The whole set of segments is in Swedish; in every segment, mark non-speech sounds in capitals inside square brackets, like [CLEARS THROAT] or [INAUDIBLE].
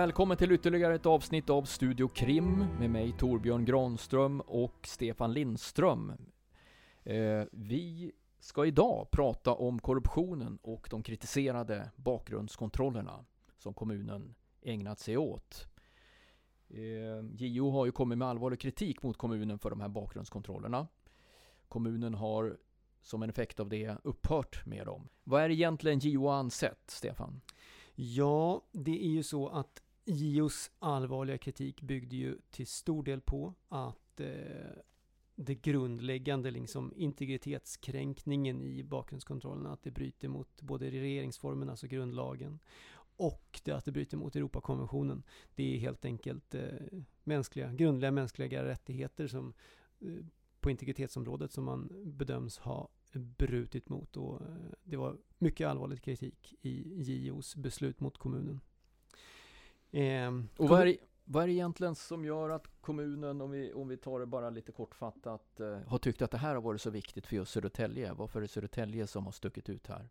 Välkommen till ytterligare ett avsnitt av Studio Krim med mig Torbjörn Granström och Stefan Lindström. Eh, vi ska idag prata om korruptionen och de kritiserade bakgrundskontrollerna som kommunen ägnat sig åt. Eh, JO har ju kommit med allvarlig kritik mot kommunen för de här bakgrundskontrollerna. Kommunen har som en effekt av det upphört med dem. Vad är egentligen JO ansett, Stefan? Ja, det är ju så att JOs allvarliga kritik byggde ju till stor del på att eh, det grundläggande liksom integritetskränkningen i bakgrundskontrollen, att det bryter mot både regeringsformen, alltså grundlagen, och det att det bryter mot Europakonventionen. Det är helt enkelt eh, mänskliga, grundliga mänskliga rättigheter som eh, på integritetsområdet som man bedöms ha brutit mot och eh, det var mycket allvarlig kritik i JOs beslut mot kommunen. Eh, och vad är, vad är det egentligen som gör att kommunen, om vi, om vi tar det bara lite kortfattat, eh, har tyckt att det här har varit så viktigt för just Södertälje? Varför är det Södertälje som har stuckit ut här?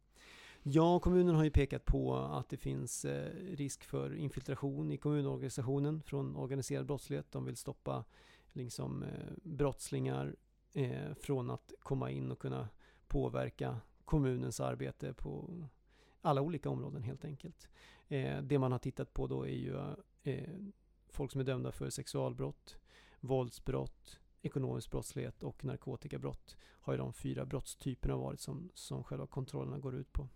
Ja, kommunen har ju pekat på att det finns eh, risk för infiltration i kommunorganisationen från organiserad brottslighet. De vill stoppa liksom, eh, brottslingar eh, från att komma in och kunna påverka kommunens arbete på alla olika områden helt enkelt. Eh, det man har tittat på då är ju eh, folk som är dömda för sexualbrott, våldsbrott, ekonomisk brottslighet och narkotikabrott har ju de fyra brottstyperna varit som, som själva kontrollerna går ut på.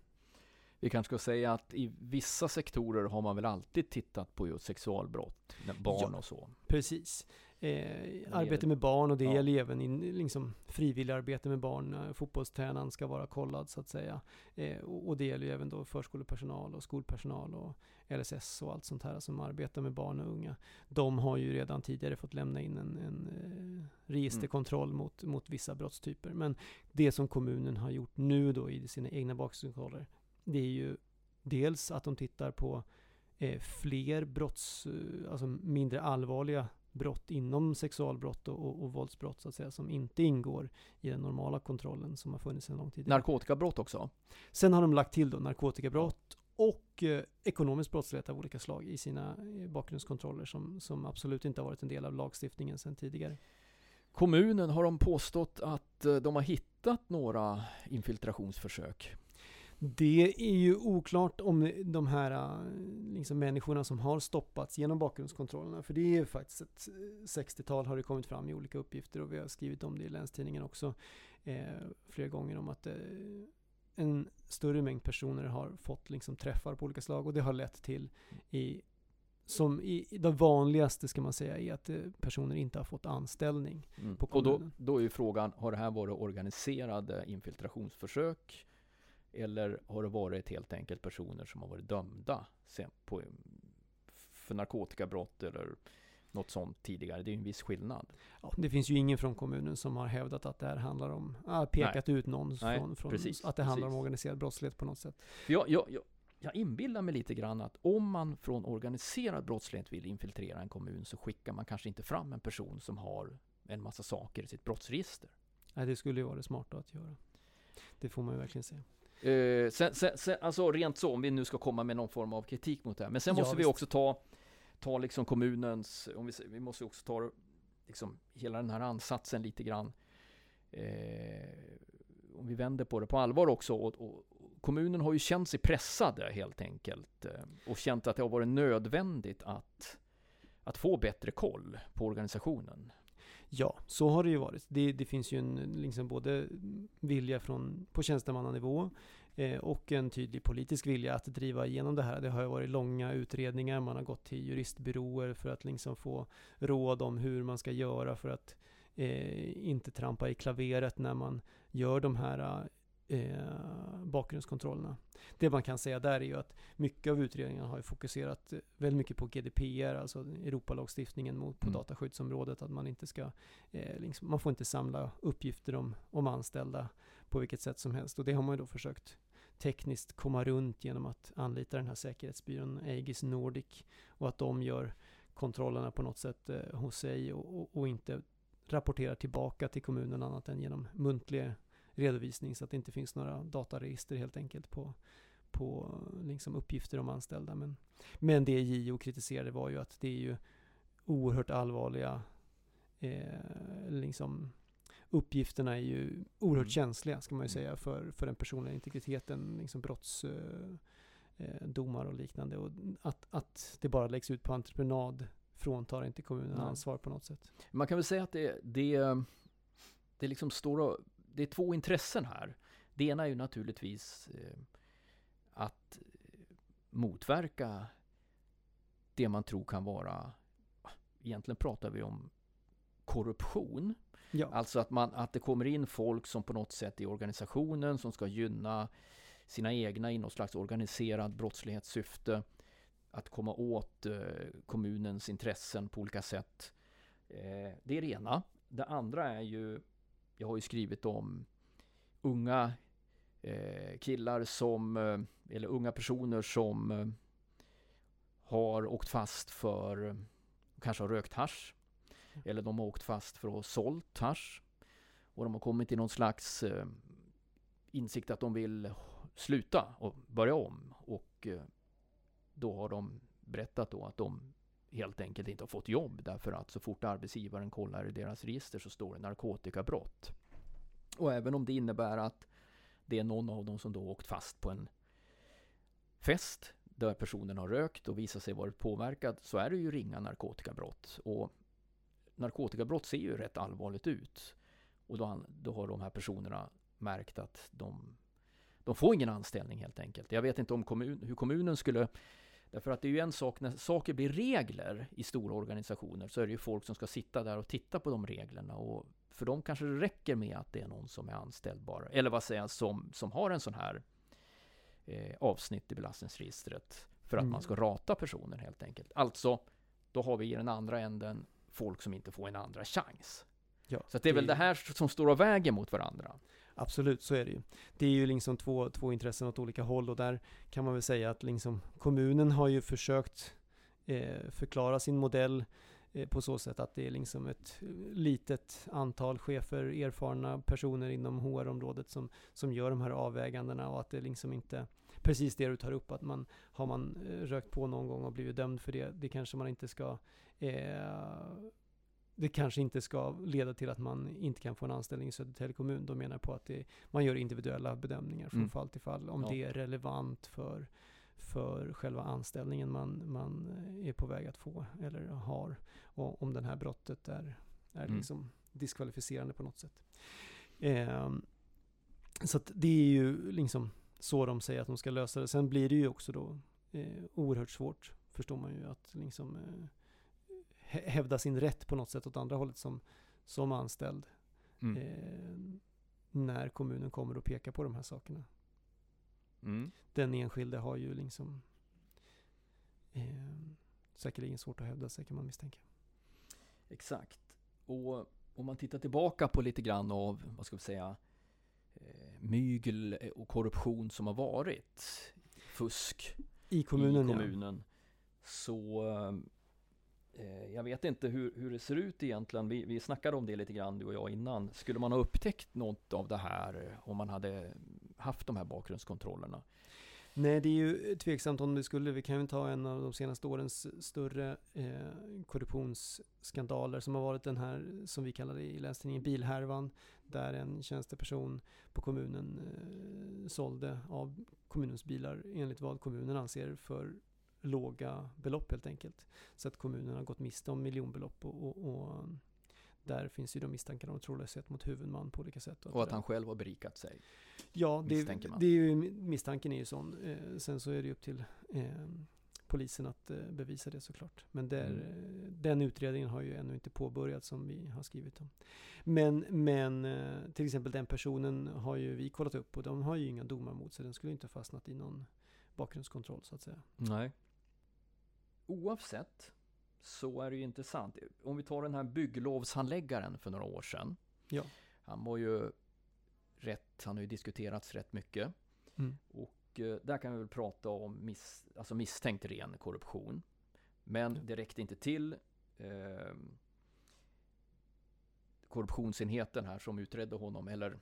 Vi kanske ska säga att i vissa sektorer har man väl alltid tittat på just sexualbrott, barn ja, och så. Precis eh, arbete med barn och det ja. gäller ju även in, liksom, frivilligarbete med barn. Eh, fotbollstränaren ska vara kollad så att säga. Eh, och, och, det gäller ju även då förskolepersonal och skolpersonal och LSS och allt sånt här som arbetar med barn och unga. De har ju redan tidigare fått lämna in en, en eh, registerkontroll mm. mot, mot vissa brottstyper. Men det som kommunen har gjort nu då i sina egna bakgrundskontroller, det är ju dels att de tittar på eh, fler brotts, eh, alltså mindre allvarliga brott inom sexualbrott och, och, och våldsbrott så att säga, som inte ingår i den normala kontrollen som har funnits en lång tid. Narkotikabrott också? Sen har de lagt till då narkotikabrott och eh, ekonomisk brottslighet av olika slag i sina bakgrundskontroller som, som absolut inte har varit en del av lagstiftningen sedan tidigare. Kommunen, har de påstått att eh, de har hittat några infiltrationsförsök? Det är ju oklart om de här äh, liksom, människorna som har stoppats genom bakgrundskontrollerna. För det är faktiskt ett 60-tal har det kommit fram i olika uppgifter och vi har skrivit om det i Länstidningen också eh, flera gånger om att eh, en större mängd personer har fått liksom, träffar på olika slag och det har lett till i som i, det vanligaste ska man säga är att personer inte har fått anställning mm. på kommunen. Och då, då är ju frågan, har det här varit organiserade infiltrationsförsök? Eller har det varit helt enkelt personer som har varit dömda på, för narkotikabrott eller något sånt tidigare. Det är ju en viss skillnad. Ja, det finns ju ingen från kommunen som har hävdat att det här handlar om, äh, pekat Nej. ut någon Nej, från, från precis, att det handlar precis. om organiserad brottslighet på något sätt. Jag, jag, jag, jag inbillar mig lite grann att om man från organiserad brottslighet vill infiltrera en kommun så skickar man kanske inte fram en person som har en massa saker i sitt brottsregister. Nej, det skulle ju vara det smarta att göra. Det får man ju verkligen se. Uh, sen, sen, sen, alltså rent så, om vi nu ska komma med någon form av kritik mot det här. Men sen ja, måste visst. vi också ta, ta liksom kommunens, om vi, vi måste också ta liksom hela den här ansatsen lite grann. Uh, om vi vänder på det på allvar också. Och, och, kommunen har ju känt sig pressade helt enkelt. Uh, och känt att det har varit nödvändigt att, att få bättre koll på organisationen. Ja, så har det ju varit. Det, det finns ju en liksom både vilja från, på tjänstemannanivå eh, och en tydlig politisk vilja att driva igenom det här. Det har ju varit långa utredningar, man har gått till juristbyråer för att liksom få råd om hur man ska göra för att eh, inte trampa i klaveret när man gör de här eh, bakgrundskontrollerna. Det man kan säga där är ju att mycket av utredningen har ju fokuserat eh, väldigt mycket på GDPR, alltså Europalagstiftningen mot, på mm. dataskyddsområdet, att man inte ska, eh, liksom, man får inte samla uppgifter om, om anställda på vilket sätt som helst. Och det har man ju då försökt tekniskt komma runt genom att anlita den här säkerhetsbyrån Aegis Nordic och att de gör kontrollerna på något sätt eh, hos sig och, och, och, inte rapporterar tillbaka till kommunen annat än genom muntlig redovisning så att det inte finns några dataregister helt enkelt på, på liksom uppgifter om anställda. Men, men det JO kritiserade var ju att det är ju oerhört allvarliga eh, liksom uppgifterna är ju oerhört mm. känsliga, ska man ju mm. säga, för, för den personliga integriteten, liksom brottsdomar eh, eh och liknande. Och att, att det bara läggs ut på entreprenad fråntar inte kommunen Nej. ansvar på något sätt. Man kan väl säga att det, det, det liksom står och, det är två intressen här. Det ena är ju naturligtvis eh, att motverka det man tror kan vara, egentligen pratar vi om korruption. Ja. Alltså att, man, att det kommer in folk som på något sätt i organisationen som ska gynna sina egna i något slags organiserad brottslighetssyfte. Att komma åt eh, kommunens intressen på olika sätt. Eh, det är det ena. Det andra är ju, jag har ju skrivit om unga eh, killar som, eh, eller unga personer som eh, har åkt fast för, kanske har rökt hasch eller de har åkt fast för att ha sålt hasch. Och de har kommit till någon slags insikt att de vill sluta och börja om. Och då har de berättat då att de helt enkelt inte har fått jobb därför att så fort arbetsgivaren kollar i deras register så står det narkotikabrott. Och även om det innebär att det är någon av dem som då åkt fast på en fest där personen har rökt och visat sig varit påverkad så är det ju ringa narkotikabrott. Och narkotikabrott ser ju rätt allvarligt ut. Och då, då har de här personerna märkt att de, de får ingen anställning helt enkelt. Jag vet inte om kommun, hur kommunen skulle Därför att det är ju en sak när saker blir regler i stora organisationer så är det ju folk som ska sitta där och titta på de reglerna och för dem kanske det räcker med att det är någon som är anställd bara, eller vad säger jag, som, som har en sån här eh, avsnitt i belastningsregistret för att mm. man ska rata personen helt enkelt. Alltså, då har vi i den andra änden folk som inte får en andra chans. Ja, så det är det väl det här som står och väger mot varandra. Absolut, så är det ju. Det är ju liksom två, två intressen åt olika håll och där kan man väl säga att liksom kommunen har ju försökt eh, förklara sin modell eh, på så sätt att det är liksom ett litet antal chefer, erfarna personer inom HR-området som, som gör de här avvägandena och att det liksom inte precis det du tar upp, att man har man eh, rökt på någon gång och blivit dömd för det, det kanske man inte ska eh, det kanske inte ska leda till att man inte kan få en anställning i Södertälje kommun. De menar på att det, man gör individuella bedömningar från mm. fall till fall. Om ja. det är relevant för, för själva anställningen man, man är på väg att få eller har. Och om det här brottet är, är mm. liksom diskvalificerande på något sätt. Eh, så det är ju liksom så de säger att de ska lösa det. Sen blir det ju också då eh, oerhört svårt, förstår man ju, att liksom eh, hävda sin rätt på något sätt åt andra hållet som, som anställd. Mm. Eh, när kommunen kommer och pekar på de här sakerna. Mm. Den enskilde har ju liksom eh, säkerligen svårt att hävda sig kan man misstänka. Exakt. Och om man tittar tillbaka på lite grann av, vad ska vi säga, eh, mygel och korruption som har varit, fusk i kommunen, i kommunen ja. så Eh, Eh, jag vet inte hur, hur det ser ut egentligen. Vi, vi snackade om det lite grann du och jag innan. Skulle man ha upptäckt något av det här eh, om man hade haft de här bakgrundskontrollerna? Nej, det är ju tveksamt om det skulle. Vi kan ju ta en av de senaste årens större eh, korruptionsskandaler som har varit den här, som vi kallar det i Lästidningen bilhärvan. Där en tjänsteperson på kommunen eh, sålde av kommunens bilar enligt vad kommunen anser för låga belopp helt enkelt. Så att kommunen har gått miste om miljonbelopp och, och, och där finns ju då misstankar om trolöshet mot huvudman på olika sätt. Och, och att han själv har berikat sig. Ja, det, det är ju, misstanken är ju sån. Eh, sen så är det ju upp till eh, polisen att eh, bevisa det såklart. Men där, Mm. eh, den utredningen har ju ännu inte påbörjats som vi har skrivit om. Men, men eh, till exempel den personen har ju vi kollat upp och de har ju inga domar mot sig. Den skulle inte ha fastnat i någon bakgrundskontroll så att säga. Nej. Oavsett så är det ju intressant. Om vi tar den här bygglovshandläggaren för några år sedan. Ja. Han var ju rätt, han har ju diskuterats rätt mycket. Mm. Och eh, där kan vi väl prata om miss, alltså misstänkt ren korruption. Men det räckte inte till. Eh, korruptionsenheten här som utredde honom, eller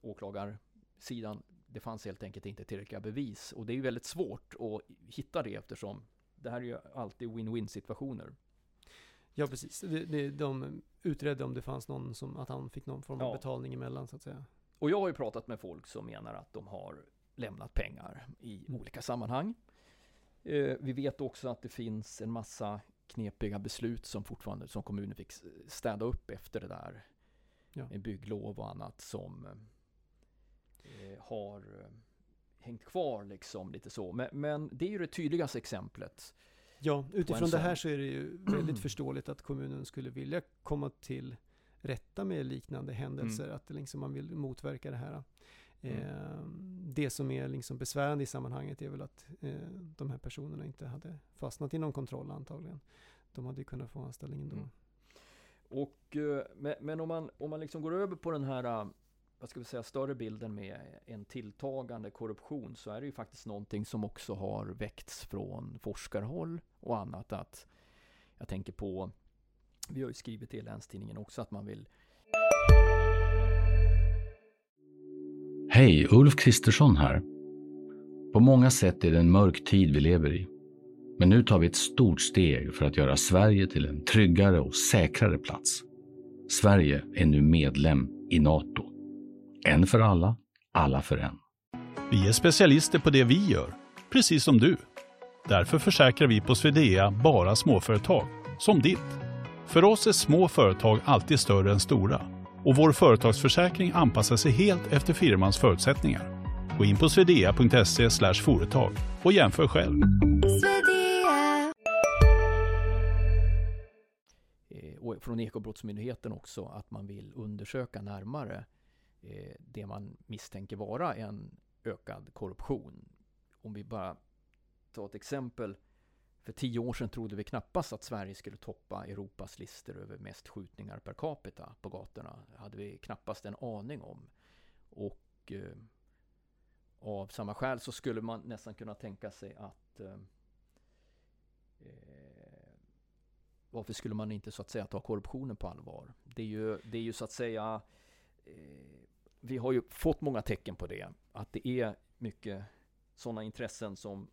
åklagarsidan, det fanns helt enkelt inte tillräckliga bevis. Och det är ju väldigt svårt att hitta det eftersom det här är ju alltid win-win situationer. Ja, precis. Det, de utredde om det fanns någon som, att han fick någon form av Ja. betalning emellan så att säga. Och jag har ju pratat med folk som menar att de har lämnat pengar i Mm. olika sammanhang. Eh, vi vet också att det finns en massa knepiga beslut som fortfarande som kommunen fick städa upp efter det där. Ja. Med bygglov och annat som eh, har eh, hängt kvar liksom lite så. Men, men det är ju det tydligaste exemplet. Ja, utifrån det här så är det ju [CLEARS THROAT] väldigt förståeligt att kommunen skulle vilja komma till rätta med liknande händelser, att det liksom man vill motverka det här. Mm. Eh, det som är liksom besvärande i sammanhanget är väl att eh, de här personerna inte hade fastnat i någon kontroll antagligen. De hade ju kunnat få anställning ändå. Mm. Och, eh, men, men om man, om man liksom går över på den här, eh, vad ska vi säga, större bilden med en tilltagande korruption så är det ju faktiskt någonting som också har väckts från forskarhåll och annat. Att jag tänker på, vi har ju skrivit i Länstidningen också att man vill Hej, Ulf Kristersson här. På många sätt är det en mörk tid vi lever i. Men nu tar vi ett stort steg för att göra Sverige till en tryggare och säkrare plats. Sverige är nu medlem i Nato. En för alla, alla för en. Vi är specialister på det vi gör, precis som du. Därför försäkrar vi på Swedea bara småföretag, som ditt. För oss är små företag alltid större än stora och vår företagsförsäkring anpassar sig helt efter firmans förutsättningar. Gå in på swedea.se företag och jämför själv. eh, och från Ekobrottsmyndigheten också att man vill undersöka närmare eh, Eh, det man misstänker vara en ökad korruption. Om vi bara tar ett exempel. För tio år sedan trodde vi knappast att Sverige skulle toppa Europas listor över mest skjutningar per capita på gatorna. Det hade vi knappast en aning om. Och eh, av samma skäl så skulle man nästan kunna tänka sig att eh, eh varför skulle man inte så att säga ta korruptionen på allvar? Det är ju, det är ju så att säga eh, vi har ju fått många tecken på det, att det är mycket sådana intressen som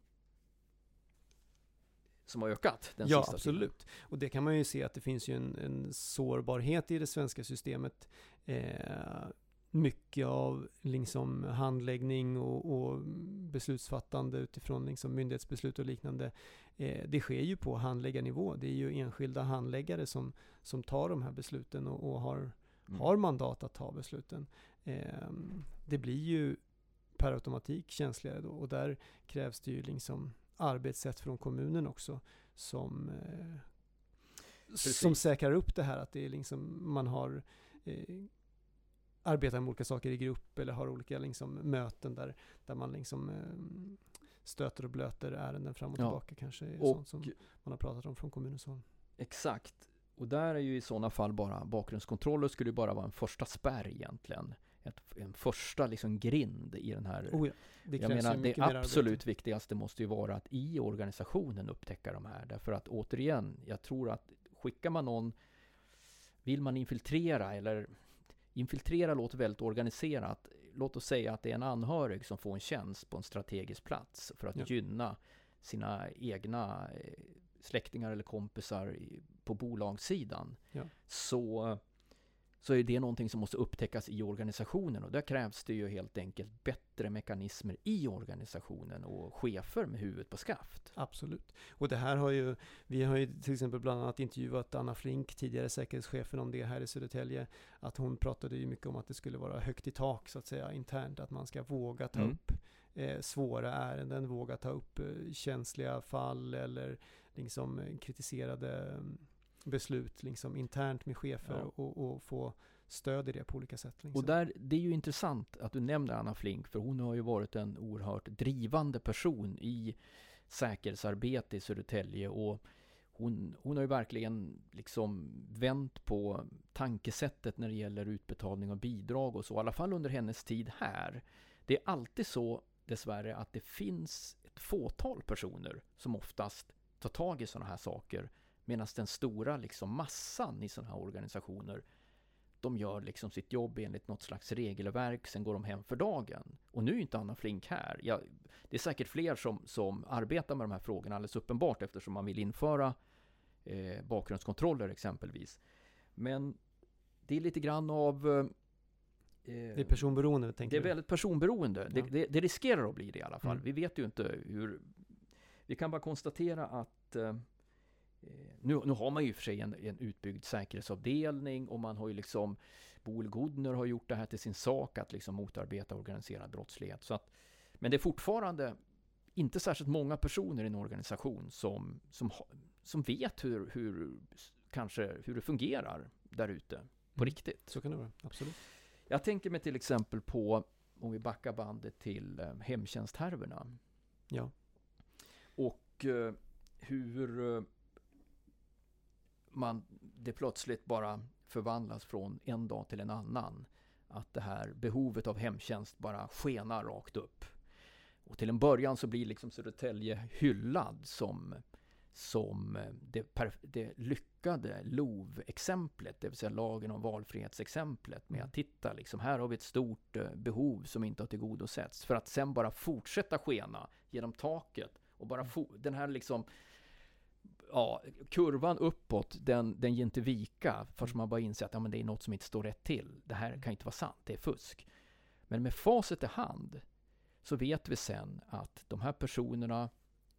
som har ökat den ja, sista tiden. absolut. Och det kan man ju se att det finns ju en, en sårbarhet i det svenska systemet. Eh, mycket av liksom handläggning och, och beslutsfattande utifrån liksom myndighetsbeslut och liknande. Eh, det sker ju på handläggarnivå. Det är ju enskilda handläggare som, som tar de här besluten och, och har, Mm. har mandat att ta besluten. Eh, det blir ju per automatik känsligare då och där krävs det ju liksom arbetssätt från kommunen också som, eh, Precis. som säkrar upp det här att det är liksom, man har eh, arbetar med olika saker i grupp eller har olika liksom, möten där, där man liksom eh, stöter och blöter ärenden fram och Ja. tillbaka kanske. Och- sånt som man har pratat om från kommunens håll. Exakt. Och där är ju i sådana fall bara bakgrundskontroller skulle ju bara vara en första spärr egentligen. Ett, en första liksom grind i den här Oh ja, det jag menar, det absolut viktigaste måste ju vara att i organisationen upptäcka de här. Därför att återigen, jag tror att skickar man någon, vill man infiltrera eller infiltrera låter väldigt organiserat. Låt oss säga att det är en anhörig som får en tjänst på en strategisk plats för att Ja. gynna sina egna eh, släktingar eller kompisar på bolagssidan. Ja. Så så är det någonting som måste upptäckas i organisationen och där krävs det ju helt enkelt bättre mekanismer i organisationen och chefer med huvudet på skaft. Absolut. Och det här har ju, vi har ju till exempel bland annat intervjuat Anna Flink, tidigare säkerhetschefen, om det här i Södertälje. Att hon pratade ju mycket om att det skulle vara högt i tak så att säga internt, att man ska våga ta Mm. upp eh, svåra ärenden, våga ta upp eh, känsliga fall eller liksom eh, kritiserade mm, beslut liksom internt med chefer Ja. och, och få stöd i det på olika sätt. Liksom. Och där, det är ju intressant att du nämner Anna Flink, för hon har ju varit en oerhört drivande person i säkerhetsarbete i Södertälje och hon, hon har ju verkligen liksom vänt på tankesättet när det gäller utbetalning av bidrag och så, i alla fall under hennes tid här. Det är alltid så, dessvärre, att det finns ett fåtal personer som oftast tar tag i sådana här saker, medan den stora liksom massan i sådana här organisationer de gör liksom sitt jobb enligt något slags regelverk, sen går de hem för dagen. Och nu är inte Anna Flink här. Ja, det är säkert fler som, som arbetar med de här frågorna alldeles uppenbart eftersom man vill införa eh, bakgrundskontroller exempelvis. Men det är lite grann av... Eh, det är personberoende, tänker det är du? väldigt personberoende. Det, Ja. det, det riskerar att bli det i alla fall. Mm. Vi vet ju inte hur... Vi kan bara konstatera att eh, nu, nu har man ju i och för sig en, en utbyggd säkerhetsavdelning och man har ju liksom Boel Godner har gjort det här till sin sak att liksom motarbeta organiserad brottslighet. Så att, men det är fortfarande inte särskilt många personer i en organisation som, som, som vet hur, hur, kanske, hur det fungerar där ute på Mm. riktigt. Så kan det vara, absolut. Jag tänker mig till exempel på, om vi backar bandet till eh, hemtjänsthärvorna Ja. och eh, hur eh, man, det plötsligt bara förvandlas från en dag till en annan. Att det här behovet av hemtjänst bara skenar rakt upp. Och till en början så blir liksom Södertälje hyllad som, som eh, det, det lyckade LOV-exemplet, det vill säga lagen om valfrihetsexemplet med att titta, liksom, här har vi ett stort eh, behov som inte har tillgodosetts. För att sen bara fortsätta skena genom taket och bara den här liksom ja, kurvan uppåt, den, den ger inte vika förrän man bara inser att ja, men det är något som inte står rätt till. Det här kan inte vara sant, det är fusk. Men med facit i hand så vet vi sen att de här personerna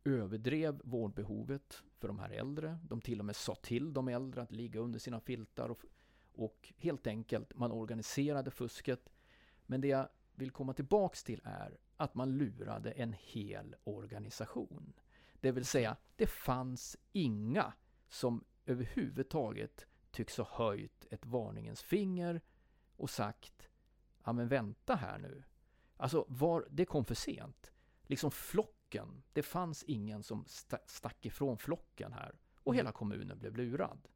överdrev vårdbehovet för de här äldre. De till och med sa till de äldre att ligga under sina filtar och, och helt enkelt man organiserade fusket. Men det jag vill komma tillbaks till är att man lurade en hel organisation. Det vill säga, det fanns inga som överhuvudtaget tycks ha höjt ett varningens finger och sagt ja men vänta här nu. Alltså, var, det kom för sent. Liksom flocken, det fanns ingen som sta- stack ifrån flocken här och hela kommunen blev lurad.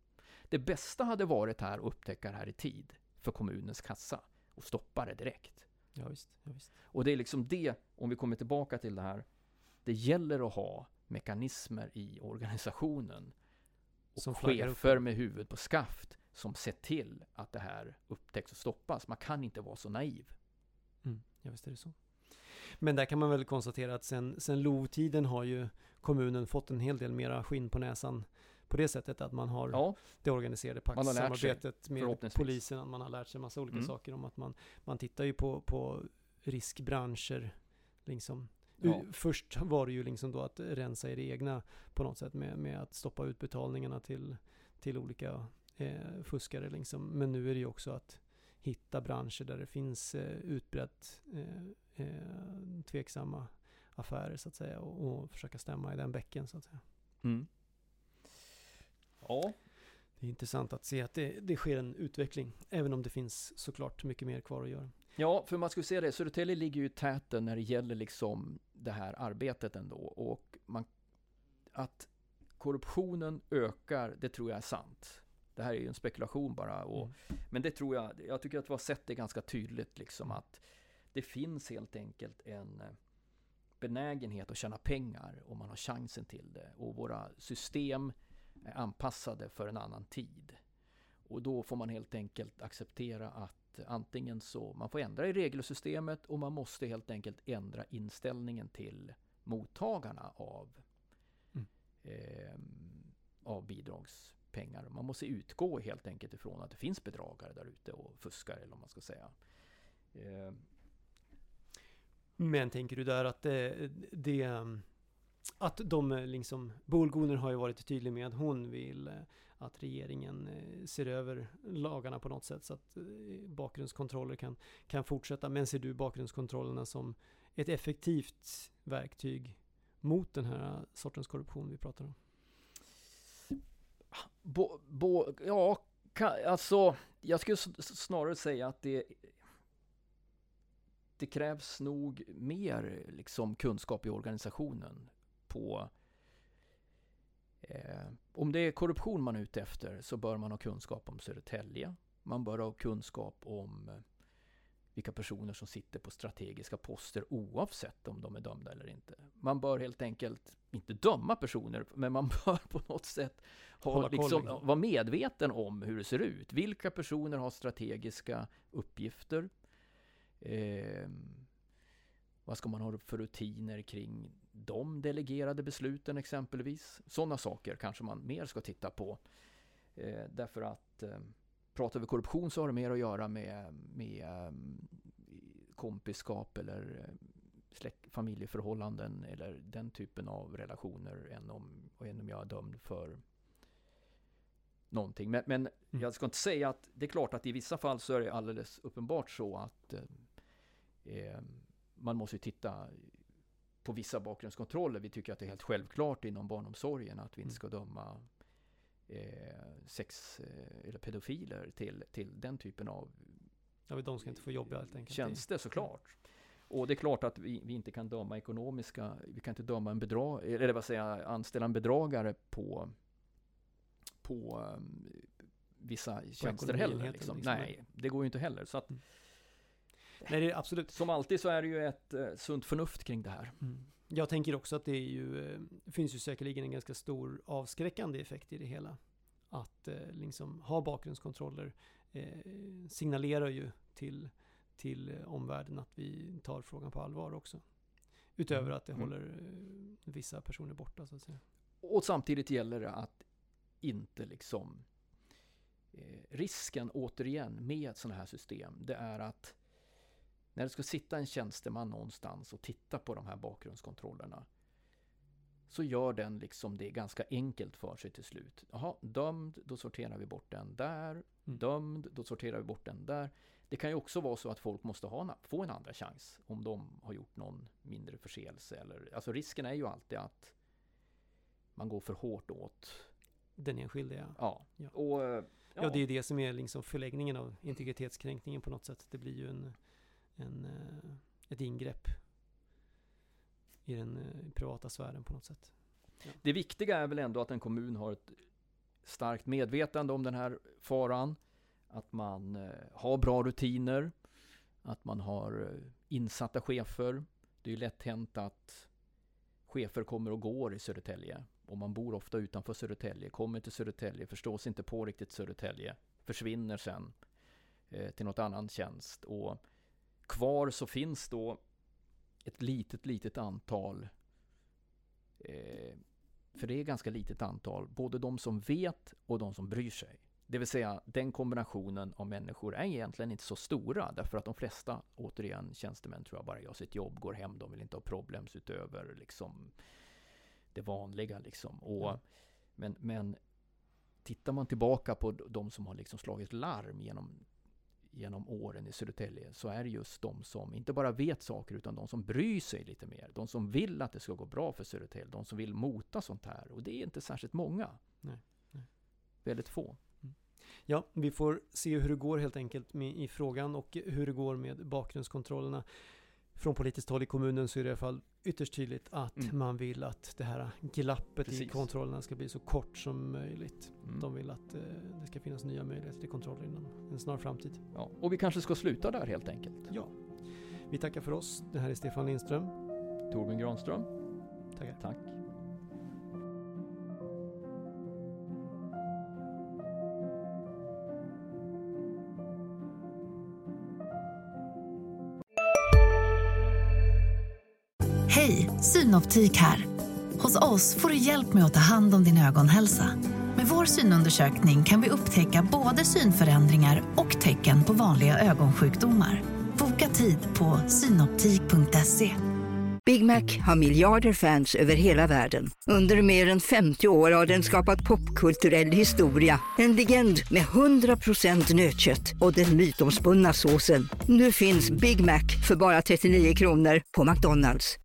Det bästa hade varit här att upptäcka det här i tid för kommunens kassa och stoppa det direkt. Ja, visst, ja, visst. Och det är liksom det, om vi kommer tillbaka till det här, det gäller att ha mekanismer i organisationen och Som chefer med huvudet på skaft som ser till att det här upptäcks och stoppas. Man kan inte vara så naiv. Mm, ja, visst är det så. Men där kan man väl konstatera att sen, sen LOV-tiden har ju kommunen fått en hel del mera skinn på näsan på det sättet att man har Ja, det organiserade paktsamarbetet med polisen, man har lärt sig massa olika Mm. saker om att man, man tittar ju på, på riskbranscher, liksom. Ja. Först var det ju liksom då att rensa i det egna på något sätt med, med att stoppa utbetalningarna till, till olika eh, fuskare liksom. Men nu är det ju också att hitta branscher där det finns eh, utbrett eh, eh, tveksamma affärer så att säga och, och försöka stämma i den bäcken så att säga. Mm. Ja, Det är intressant att se att det, det sker en utveckling, även om det finns såklart mycket mer kvar att göra. Ja, för man skulle säga det, Södertälje ligger ju i täten när det gäller liksom det här arbetet ändå. Och man, att korruptionen ökar, det tror jag är sant. Det här är ju en spekulation bara. Och, Mm. Men det tror jag, jag tycker att vi har sett det ganska tydligt liksom att det finns helt enkelt en eh, benägenhet att tjäna pengar om man har chansen till det. Och våra system är anpassade för en annan tid. Och då får man helt enkelt acceptera att antingen så, man får ändra i regelsystemet och man måste helt enkelt ändra inställningen till mottagarna av, Mm. ehm, av bidragspengar. Man måste utgå helt enkelt ifrån att det finns bedragare där ute och fuskare eller vad man ska säga. Ehm, Men tänker du där att det, det att de eh, liksom, Bolgoner har ju varit tydlig med att hon vill eh, att regeringen eh, ser över lagarna på något sätt så att bakgrundskontroller kan, kan fortsätta. Men ser du bakgrundskontrollerna som ett effektivt verktyg mot den här sortens korruption vi pratar om? Bo, bo, ja, alltså jag skulle snarare säga att det det krävs nog mer liksom, kunskap i organisationen på eh, om det är korruption man är ute efter så bör man ha kunskap om Södertälje. Man bör ha kunskap om eh, vilka personer som sitter på strategiska poster oavsett om de är dömda eller inte. Man bör helt enkelt inte döma personer, men man [LAUGHS] bör på något sätt ha, liksom, liksom. vara medveten om hur det ser ut. Vilka personer har strategiska uppgifter? Eh, vad ska man ha för rutiner kring de delegerade besluten exempelvis? Sådana saker kanske man mer ska titta på. Eh, därför att eh, pratar vi korruption så har det mer att göra med, med um, kompiskap eller eh, släkt, familjeförhållanden eller den typen av relationer än om, än om jag är dömd för någonting. Men, men mm. jag ska inte säga att det är klart att i vissa fall så är det alldeles uppenbart så att eh, eh, man måste titta på vissa bakgrundskontroller. Vi tycker att det är helt självklart inom barnomsorgen att vi inte mm. ska döma eh, sex eh, eller pedofiler till, till den typen av Ja, de ska inte få jobba helt enkelt. Tjänster såklart. Och det är klart att vi, vi, inte kan döma ekonomiska, vi kan inte döma en bedra, eller vad säger jag, anställa en bedragare på, på um, vissa på tjänster heller. Liksom. Liksom. Nej, det går ju inte heller. Så att, mm. Nej, det är absolut. Som alltid så är det ju ett uh, sunt förnuft kring det här. Mm. Jag tänker också att det är ju, eh, finns ju säkerligen en ganska stor avskräckande effekt i det hela. Att eh, liksom ha bakgrundskontroller eh, signalerar ju till, till eh, omvärlden att vi tar frågan på allvar också. Utöver mm. att det mm. håller eh, vissa personer borta så att säga. Och samtidigt gäller det att inte liksom eh, risken återigen med sådana här system, det är att när det ska sitta en tjänsteman någonstans och titta på de här bakgrundskontrollerna så gör den liksom det ganska enkelt för sig till slut. Jaha, dömd, då sorterar vi bort den där. Mm. Dömd, då sorterar vi bort den där. Det kan ju också vara så att folk måste ha, få en andra chans om de har gjort någon mindre förseelse. Eller, alltså risken är ju alltid att man går för hårt åt den enskilde, ja. Ja, ja. Och, ja. ja det är det som är liksom förläggningen av integritetskränkningen på något sätt. Det blir ju en, en, eh, ett ingrepp i den eh, privata sfären på något sätt. Ja. Det viktiga är väl ändå att en kommun har ett starkt medvetande om den här faran. Att man eh, har bra rutiner. Att man har insatta chefer. Det är ju lätt hänt att chefer kommer och går i Södertälje. Och man bor ofta utanför Södertälje, kommer till Södertälje, förstås inte på riktigt Södertälje, försvinner sen eh, till något annan tjänst. Och kvar så finns då ett litet, litet antal eh, för det är ganska litet antal, både de som vet och de som bryr sig. Det vill säga, den kombinationen av människor är egentligen inte så stora, därför att de flesta, återigen, tjänstemän tror jag bara gör sitt jobb, går hem, de vill inte ha problems utöver liksom det vanliga liksom. Och, mm. men, men tittar man tillbaka på de som har liksom slagit larm genom genom åren i Södertälje så är det just de som inte bara vet saker utan de som bryr sig lite mer. De som vill att det ska gå bra för Södertälje. De som vill mota sånt här. Och det är inte särskilt många. Nej, nej. Väldigt få. Mm. Ja, vi får se hur det går helt enkelt med, i frågan och hur det går med bakgrundskontrollerna från politiskt håll i kommunen så är det i alla fall ytterst tydligt att mm. man vill att det här glappet Precis. i kontrollerna ska bli så kort som möjligt. Mm. De vill att eh, det ska finnas nya möjligheter till kontroller inom en snar framtid. Ja, och vi kanske ska sluta där helt enkelt. Ja. Vi tackar för oss. Det här är Stefan Lindström. Torbjörn Granström. Tackar. Tack. Synoptik här. Hos oss får du hjälp med att ta hand om din ögonhälsa. Med vår synundersökning kan vi upptäcka både synförändringar och tecken på vanliga ögonsjukdomar. Boka tid på synoptik.se. Big Mac har miljarder fans över hela världen. Under mer än 50 år har den skapat popkulturell historia. En legend med 100% nötkött och den mytomspunna såsen. Nu finns Big Mac för bara 39 kronor på McDonalds.